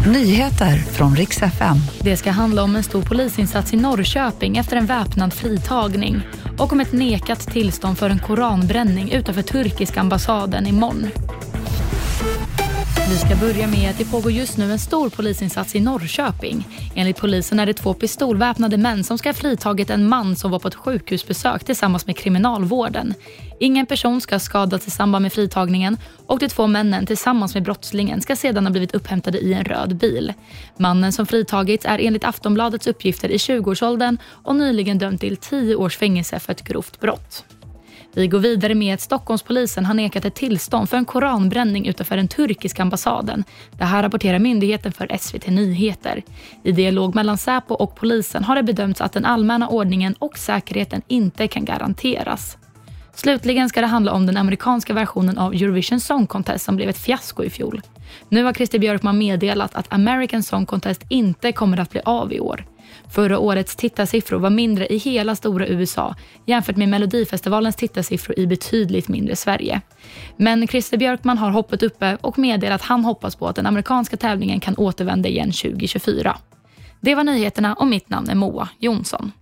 Nyheter från riks FM. Det ska handla om en stor polisinsats i Norrköping efter en väpnad fritagning och om ett nekat tillstånd för en koranbränning utanför turkiska ambassaden imorgon. Vi ska börja med att det pågår just nu en stor polisinsats i Norrköping. Enligt polisen är det två pistolväpnade män som ska ha fritagit en man som var på ett sjukhusbesök tillsammans med kriminalvården. Ingen person ska ha skadats i samband med fritagningen och de två männen tillsammans med brottslingen ska sedan ha blivit upphämtade i en röd bil. Mannen som fritagits är enligt Aftonbladets uppgifter i 20-årsåldern och nyligen dömd till 10 års fängelse för ett grovt brott. Vi går vidare med att Stockholmspolisen har nekat ett tillstånd för en koranbränning utanför den turkiska ambassaden. Det här rapporterar myndigheten för SVT Nyheter. I dialog mellan Säpo och polisen har det bedömts att den allmänna ordningen och säkerheten inte kan garanteras. Slutligen ska det handla om den amerikanska versionen av Eurovision Song Contest som blev ett fiasko i fjol. Nu har Christer Björkman meddelat att American Song Contest inte kommer att bli av i år. Förra årets tittarsiffror var mindre i hela stora USA jämfört med Melodifestivalens tittarsiffror i betydligt mindre Sverige. Men Christer Björkman har hoppet uppe och meddelat att han hoppas på att den amerikanska tävlingen kan återvända igen 2024. Det var nyheterna och mitt namn är Moa Jonsson.